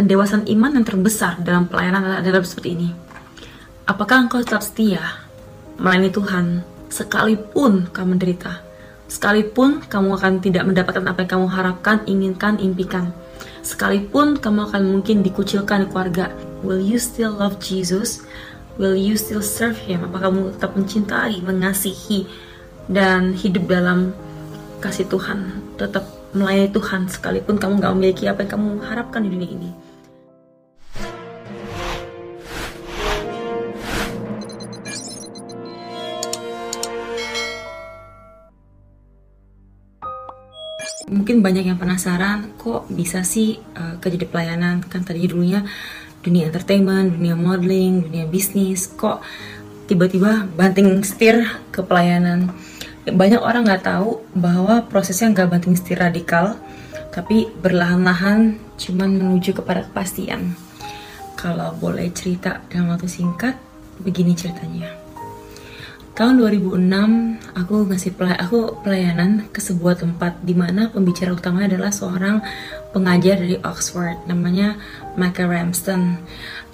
pendewasaan iman yang terbesar dalam pelayanan adalah seperti ini. Apakah engkau tetap setia melayani Tuhan sekalipun kamu menderita? Sekalipun kamu akan tidak mendapatkan apa yang kamu harapkan, inginkan, impikan. Sekalipun kamu akan mungkin dikucilkan di keluarga, will you still love Jesus? Will you still serve Him? Apakah kamu tetap mencintai, mengasihi, dan hidup dalam kasih Tuhan? Tetap melayani Tuhan sekalipun kamu gak memiliki apa yang kamu harapkan di dunia ini. Banyak yang penasaran kok bisa sih uh, kerja di pelayanan kan tadi dulunya dunia entertainment, dunia modeling, dunia bisnis kok tiba-tiba banting setir ke pelayanan banyak orang nggak tahu bahwa prosesnya nggak banting setir radikal, tapi berlahan-lahan cuman menuju kepada kepastian. Kalau boleh cerita dalam waktu singkat, begini ceritanya. Tahun 2006, aku ngasih pelay aku pelayanan ke sebuah tempat di mana pembicara utamanya adalah seorang pengajar dari Oxford, namanya Michael Ramston.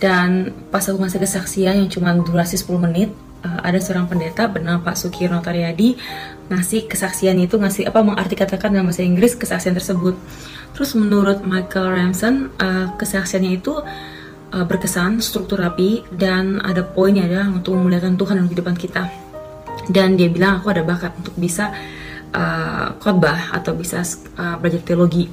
Dan pas aku ngasih kesaksian yang cuma durasi 10 menit, uh, ada seorang pendeta bernama Pak Sukirno Taryadi ngasih kesaksian itu ngasih apa mengartikatakan dalam bahasa Inggris kesaksian tersebut. Terus menurut Michael Ramson uh, kesaksiannya itu uh, berkesan, struktur rapi dan ada poinnya adalah untuk memuliakan Tuhan dalam kehidupan kita. Dan dia bilang aku ada bakat untuk bisa uh, khotbah atau bisa uh, belajar teologi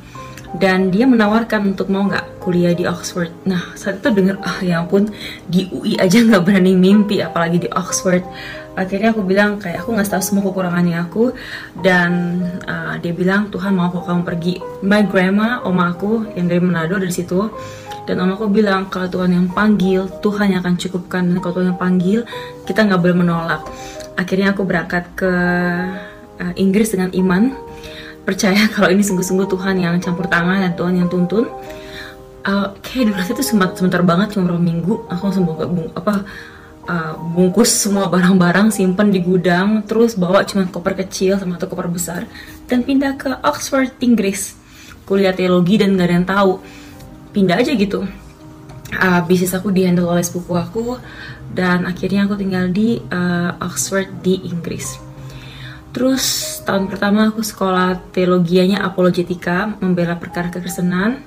dan dia menawarkan untuk mau nggak kuliah di Oxford. Nah saat itu denger ah ya ampun di UI aja nggak berani mimpi apalagi di Oxford. Akhirnya aku bilang kayak aku nggak tahu semua kekurangannya aku dan uh, dia bilang Tuhan mau kok kamu pergi. My grandma, oma aku yang dari Manado dari situ dan om aku bilang kalau Tuhan yang panggil Tuhan yang akan cukupkan dan kalau Tuhan yang panggil kita nggak boleh menolak. Akhirnya aku berangkat ke uh, Inggris dengan iman. Percaya kalau ini sungguh-sungguh Tuhan yang campur tangan dan Tuhan yang tuntun. Uh, kayak dulu itu sebentar, sebentar banget cuma beberapa minggu. Aku langsung bung, apa uh, bungkus semua barang-barang simpen di gudang terus bawa cuma koper kecil sama satu koper besar dan pindah ke Oxford Inggris. Kuliah teologi dan gak ada yang tahu. Pindah aja gitu. Uh, bisnis aku dihandle oleh sepupu aku dan akhirnya aku tinggal di uh, Oxford di Inggris Terus tahun pertama aku sekolah teologianya apologetika, membela perkara kekristenan.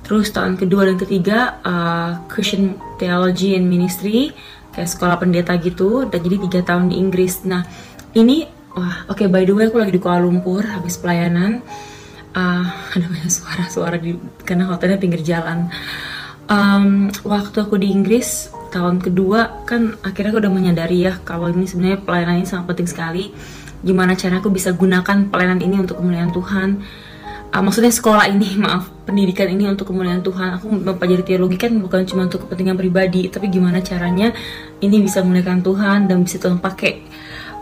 Terus tahun kedua dan ketiga uh, Christian Theology and Ministry, kayak sekolah pendeta gitu. Dan jadi tiga tahun di Inggris. Nah ini, wah oke okay, by the way aku lagi di Kuala Lumpur habis pelayanan. Uh, ada banyak suara-suara di karena hotelnya pinggir jalan. Um, waktu aku di Inggris tahun kedua kan akhirnya aku udah menyadari ya kalau ini sebenarnya pelayanan ini sangat penting sekali. Gimana cara aku bisa gunakan pelayanan ini untuk kemuliaan Tuhan? Uh, maksudnya sekolah ini maaf pendidikan ini untuk kemuliaan Tuhan. Aku mempelajari teologi kan bukan cuma untuk kepentingan pribadi tapi gimana caranya ini bisa memuliakan Tuhan dan bisa Tuhan pakai.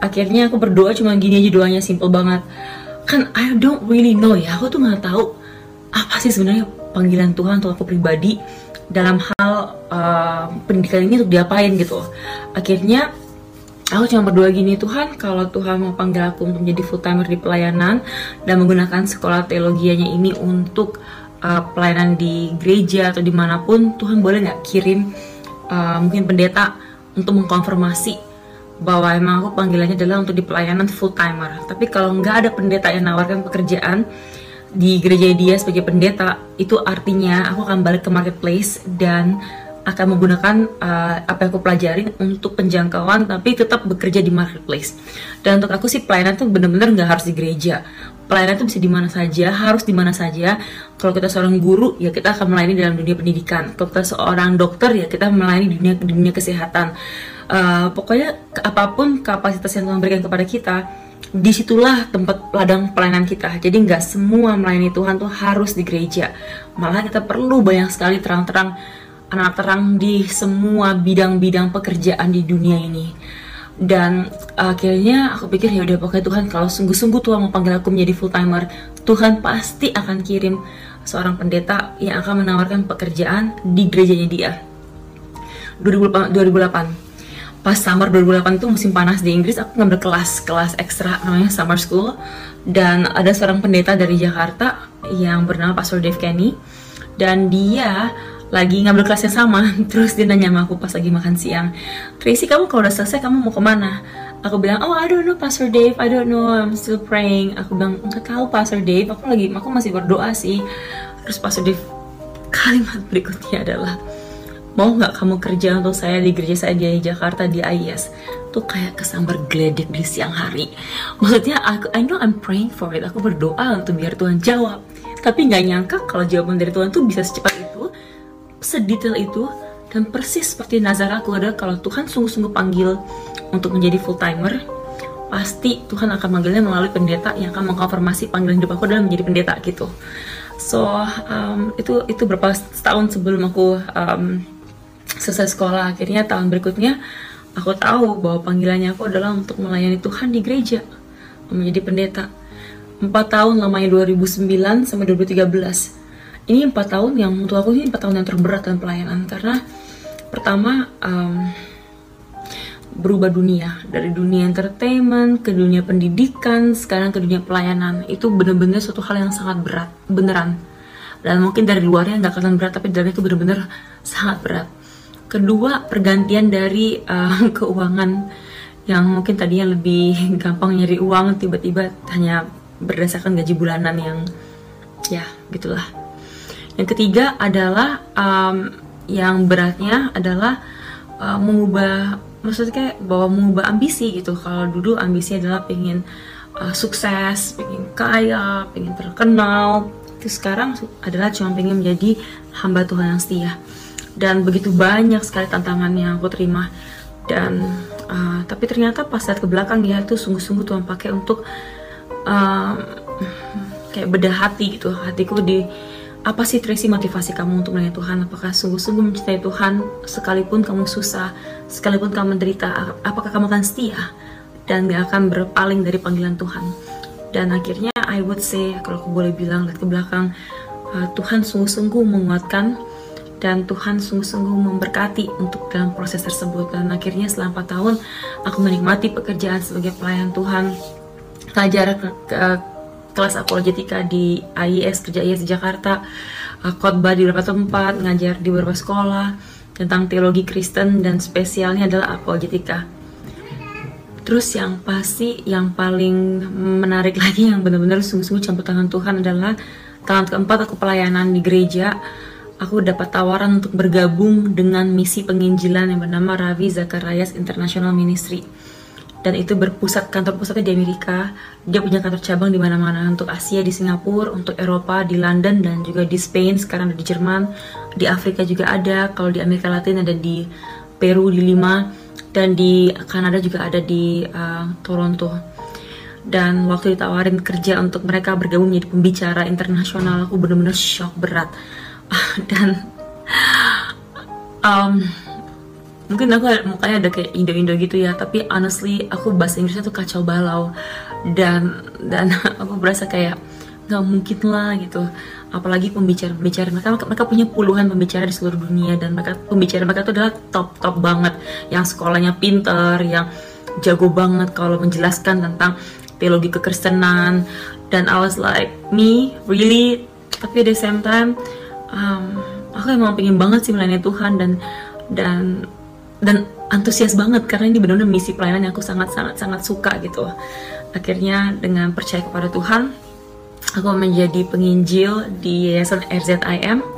Akhirnya aku berdoa cuma gini aja doanya simple banget. Kan I don't really know ya aku tuh nggak tahu apa sih sebenarnya panggilan Tuhan untuk aku pribadi dalam hal uh, pendidikan ini untuk diapain gitu. Akhirnya aku cuma berdoa gini Tuhan kalau Tuhan mau panggil aku untuk menjadi full timer di pelayanan dan menggunakan sekolah teologianya ini untuk uh, pelayanan di gereja atau di mana pun Tuhan boleh nggak kirim uh, mungkin pendeta untuk mengkonfirmasi bahwa emang aku panggilannya adalah untuk di pelayanan full timer. Tapi kalau nggak ada pendeta yang nawarkan pekerjaan di gereja dia sebagai pendeta itu artinya aku akan balik ke marketplace dan akan menggunakan uh, apa yang aku pelajarin untuk penjangkauan tapi tetap bekerja di marketplace. Dan untuk aku sih pelayanan tuh bener-bener nggak harus di gereja. Pelayanan itu bisa di mana saja harus di mana saja. Kalau kita seorang guru ya kita akan melayani dalam dunia pendidikan. Kalau kita seorang dokter ya kita melayani dunia dunia kesehatan. Uh, pokoknya apa pun kapasitas yang Tuhan berikan kepada kita di situlah tempat ladang pelayanan kita. Jadi nggak semua melayani Tuhan tuh harus di gereja. Malah kita perlu banyak sekali terang-terang anak terang di semua bidang-bidang pekerjaan di dunia ini. Dan akhirnya aku pikir ya udah pokoknya Tuhan kalau sungguh-sungguh Tuhan mau panggil aku menjadi full timer Tuhan pasti akan kirim seorang pendeta yang akan menawarkan pekerjaan di gerejanya dia. 2008, 2008 pas summer 2008 itu musim panas di Inggris aku ngambil kelas kelas ekstra namanya summer school. Dan ada seorang pendeta dari Jakarta yang bernama Pastor Dave Kenny. Dan dia lagi ngambil kelas yang sama terus dia nanya sama aku pas lagi makan siang Tracy kamu kalau udah selesai kamu mau ke mana? Aku bilang oh I don't know Pastor Dave I don't know I'm still praying. Aku bilang nggak tahu Pastor Dave aku lagi aku masih berdoa sih. Terus Pastor Dave kalimat berikutnya adalah mau nggak kamu kerja untuk saya di gereja saya di Jakarta di IES tuh kayak kesambar geledek di siang hari. Maksudnya aku I know I'm praying for it. Aku berdoa untuk biar Tuhan jawab. Tapi nggak nyangka kalau jawaban dari Tuhan tuh bisa secepat itu sedetail itu dan persis seperti nazar aku adalah kalau Tuhan sungguh-sungguh panggil untuk menjadi full timer pasti Tuhan akan manggilnya melalui pendeta yang akan mengkonfirmasi panggilan hidup aku adalah menjadi pendeta gitu. So um, itu itu berapa tahun sebelum aku um, selesai sekolah. Akhirnya tahun berikutnya aku tahu bahwa panggilannya aku adalah untuk melayani Tuhan di gereja menjadi pendeta. Empat tahun lamanya 2009 sampai 2013 ini empat tahun yang untuk aku ini empat tahun yang terberat dalam pelayanan. Karena pertama um, berubah dunia. Dari dunia entertainment ke dunia pendidikan sekarang ke dunia pelayanan. Itu benar-benar suatu hal yang sangat berat beneran. Dan mungkin dari luarnya nggak kelihatan berat tapi dalamnya itu benar-benar sangat berat kedua pergantian dari uh, keuangan yang mungkin tadinya lebih gampang nyari uang tiba-tiba hanya berdasarkan gaji bulanan yang ya gitulah. Yang ketiga adalah um, yang beratnya adalah uh, mengubah maksudnya kayak bahwa mengubah ambisi gitu. Kalau dulu ambisi adalah pengen uh, sukses pengen kaya pengen terkenal. Itu sekarang adalah cuma pengen menjadi hamba Tuhan yang setia dan begitu banyak sekali tantangan yang aku terima. Dan uh, tapi ternyata pas saat ke belakang dia tuh sungguh-sungguh Tuhan pakai untuk uh, kayak bedah hati gitu. Hatiku di apa sih Tracy motivasi kamu untuk melayani Tuhan? Apakah sungguh-sungguh mencintai Tuhan sekalipun kamu susah sekalipun kamu menderita? Apakah kamu akan setia dan gak akan berpaling dari panggilan Tuhan? Dan akhirnya I would say kalau aku boleh bilang lihat ke belakang uh, Tuhan sungguh-sungguh menguatkan dan Tuhan sungguh-sungguh memberkati untuk dalam proses tersebut. Dan akhirnya selama 4 tahun aku menikmati pekerjaan sebagai pelayan Tuhan. Ngajar ke, ke kelas apologetika di AIS kerja IS di Jakarta. Uh, khotbah di beberapa tempat ngajar di beberapa sekolah tentang teologi Kristen dan spesialnya adalah apologetika. Terus yang pasti yang paling menarik lagi yang benar-benar sungguh-sungguh campur tangan Tuhan adalah tahun keempat aku pelayanan di gereja aku dapat tawaran untuk bergabung dengan misi penginjilan yang bernama Ravi Zacharias International Ministry. Dan itu berpusat kantor pusatnya di Amerika. Dia punya kantor cabang di mana-mana untuk Asia di Singapura, untuk Eropa di London dan juga di Spain, sekarang ada di Jerman, di Afrika juga ada, kalau di Amerika Latin ada di Peru di Lima dan di Kanada juga ada di uh, Toronto dan waktu ditawarin kerja untuk mereka bergabung menjadi pembicara internasional aku benar-benar shock berat dan um, mungkin aku mukanya ada kayak Indo-Indo gitu ya tapi honestly aku bahasa Inggrisnya tuh kacau balau. Dan dan aku berasa kayak nggak mungkin lah gitu. Apalagi pembicara-pembicara mereka mereka punya puluhan pembicara di seluruh dunia dan mereka pembicara mereka tuh adalah top top banget. Yang sekolahnya pinter yang jago banget kalau menjelaskan tentang teologi kekristenan. Dan I was like me really? Tapi at the same time um, aku emang pengen banget sih melayani Tuhan dan dan dan antusias banget karena ini benar-benar misi pelayanan yang aku sangat sangat sangat suka gitu akhirnya dengan percaya kepada Tuhan aku menjadi penginjil di Yayasan RZIM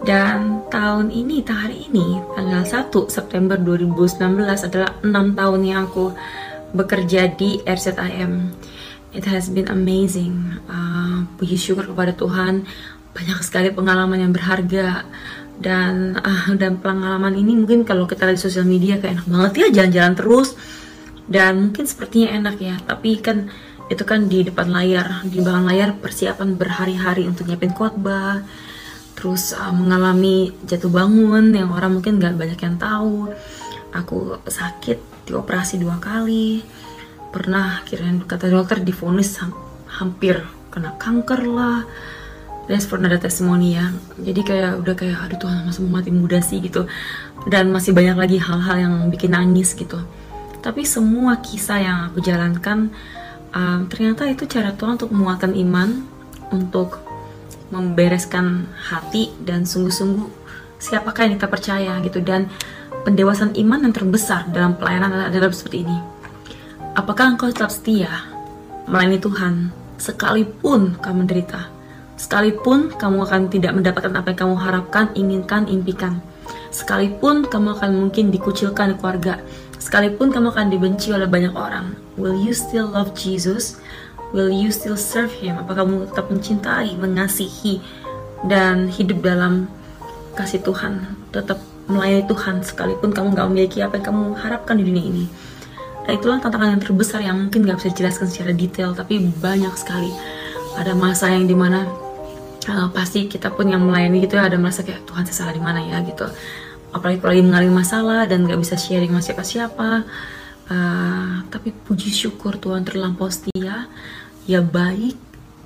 dan tahun ini, hari ini, tanggal 1 September 2019 adalah 6 tahun yang aku bekerja di RZIM. It has been amazing. Uh, puji syukur kepada Tuhan banyak sekali pengalaman yang berharga. Dan uh, dan pengalaman ini mungkin kalau kita lihat di sosial media kayak enak banget ya jalan-jalan terus. Dan mungkin sepertinya enak ya. Tapi kan itu kan di depan layar. Di belakang layar persiapan berhari-hari untuk nyiapin khotbah. Terus uh, mengalami jatuh bangun yang orang mungkin nggak banyak yang tahu. Aku sakit dioperasi dua kali. Pernah kirain kata dokter difonis hampir kena kanker lah dan pernah ada testimoni ya. Jadi kayak udah kayak aduh Tuhan masih mau mati muda sih gitu. Dan masih banyak lagi hal-hal yang bikin nangis gitu. Tapi semua kisah yang aku jalankan um, ternyata itu cara Tuhan untuk menguatkan iman untuk membereskan hati dan sungguh-sungguh siapakah yang kita percaya gitu. Dan pendewasaan iman yang terbesar dalam pelayanan adalah seperti ini. Apakah engkau tetap setia melayani Tuhan sekalipun kamu menderita sekalipun kamu akan tidak mendapatkan apa yang kamu harapkan inginkan impikan. Sekalipun kamu akan mungkin dikucilkan di keluarga. Sekalipun kamu akan dibenci oleh banyak orang. Will you still love Jesus? Will you still serve him? Apakah kamu tetap mencintai mengasihi dan hidup dalam kasih Tuhan? Tetap melayani Tuhan. Sekalipun kamu gak memiliki apa yang kamu harapkan di dunia ini. Nah itulah tantangan yang terbesar yang mungkin gak bisa dijelaskan secara detail tapi banyak sekali. Ada masa yang di mana uh, pasti kita pun yang melayani gitu ya ada merasa kayak Tuhan saya salah di mana ya? gitu. Apalagi kalau lagi mengalami masalah dan gak bisa sharing sama siapa-siapa. Uh, tapi puji syukur Tuhan terlampau setia. Ya baik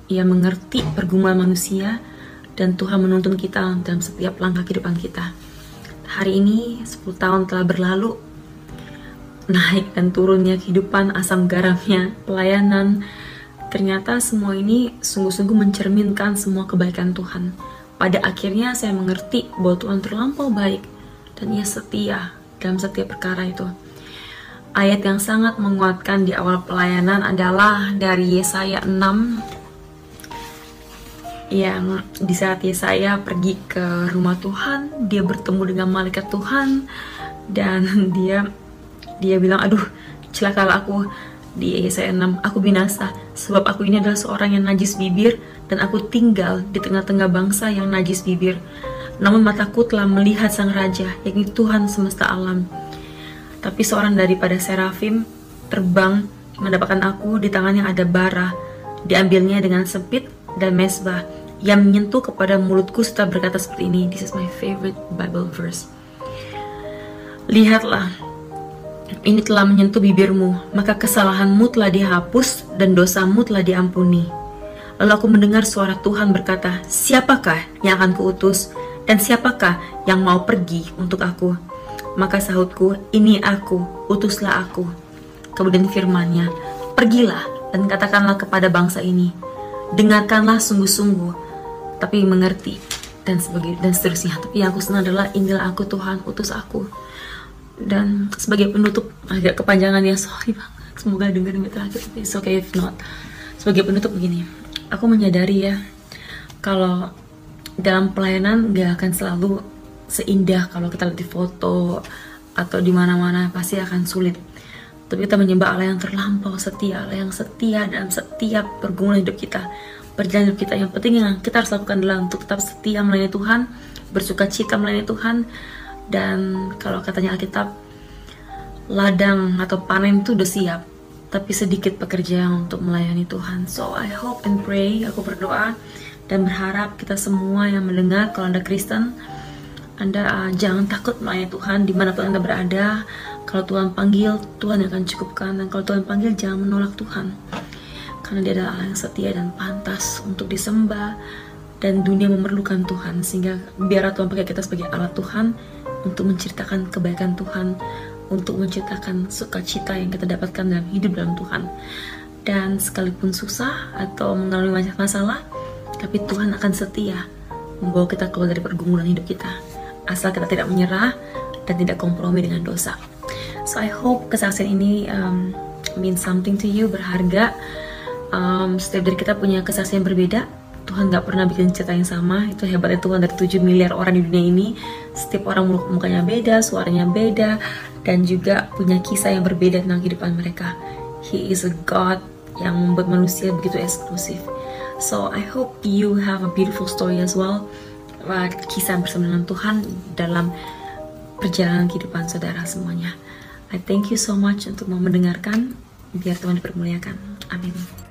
ia mengerti pergumulan manusia dan Tuhan menuntun kita dalam setiap langkah kehidupan kita. Hari ini 10 tahun telah berlalu, naik dan turunnya kehidupan, asam garamnya, pelayanan, ternyata semua ini sungguh-sungguh mencerminkan semua kebaikan Tuhan. Pada akhirnya saya mengerti bahwa Tuhan terlampau baik dan ia setia dalam setiap perkara itu. Ayat yang sangat menguatkan di awal pelayanan adalah dari Yesaya 6 yang di saat Yesaya pergi ke rumah Tuhan, dia bertemu dengan malaikat Tuhan dan dia dia bilang, "Aduh, celakalah aku." Di Yesaya 6, "Aku binasa sebab aku ini adalah seorang yang najis bibir dan aku tinggal di tengah-tengah bangsa yang najis bibir. Namun mataku telah melihat sang raja, yakni Tuhan semesta alam." Tapi seorang daripada serafim terbang mendapatkan aku di tangannya ada bara, diambilnya dengan sempit dan mesbah yang menyentuh kepada mulutku serta berkata seperti ini this is my favorite Bible verse lihatlah ini telah menyentuh bibirmu maka kesalahanmu telah dihapus dan dosamu telah diampuni lalu aku mendengar suara Tuhan berkata siapakah yang akan kuutus dan siapakah yang mau pergi untuk aku maka sahutku ini aku utuslah aku kemudian firmannya pergilah dan katakanlah kepada bangsa ini dengarkanlah sungguh-sungguh, tapi mengerti dan sebagai dan seterusnya. Tapi yang aku senang adalah inilah aku Tuhan utus aku. Dan sebagai penutup agak kepanjangan ya sorry banget. Semoga dengar ini terakhir tapi it's okay if not. Sebagai penutup begini, aku menyadari ya kalau dalam pelayanan gak akan selalu seindah kalau kita lihat di foto atau di mana-mana pasti akan sulit tapi kita menyembah Allah yang terlampau setia, Allah yang setia dalam setiap pergumulan hidup kita, perjalanan hidup kita. Yang penting yang kita harus lakukan adalah untuk tetap setia melayani Tuhan, bersuka cita melayani Tuhan, dan kalau katanya Alkitab, ladang atau panen itu udah siap, tapi sedikit pekerjaan untuk melayani Tuhan. So I hope and pray, aku berdoa dan berharap kita semua yang mendengar kalau Anda Kristen, Anda uh, jangan takut melayani Tuhan di mana pun Anda berada, kalau Tuhan panggil, Tuhan akan cukupkan. Dan kalau Tuhan panggil, jangan menolak Tuhan. Karena dia adalah Allah yang setia dan pantas untuk disembah. Dan dunia memerlukan Tuhan. Sehingga biar Tuhan pakai kita sebagai alat Tuhan untuk menceritakan kebaikan Tuhan. Untuk menceritakan sukacita yang kita dapatkan dalam hidup dalam Tuhan. Dan sekalipun susah atau mengalami banyak masalah, tapi Tuhan akan setia membawa kita keluar dari pergumulan hidup kita. Asal kita tidak menyerah dan tidak kompromi dengan dosa. So I hope kesaksian ini um, mean something to you, berharga. Um, setiap dari kita punya kesaksian berbeda. Tuhan gak pernah bikin cerita yang sama. Itu hebatnya Tuhan dari 7 miliar orang di dunia ini. Setiap orang mukanya beda, suaranya beda, dan juga punya kisah yang berbeda tentang kehidupan mereka. He is a God yang membuat manusia begitu eksklusif. So I hope you have a beautiful story as well. Kisah bersama dengan Tuhan dalam perjalanan kehidupan saudara semuanya. I thank you so much untuk mau mendengarkan. Biar Tuhan dipermuliakan. Amin.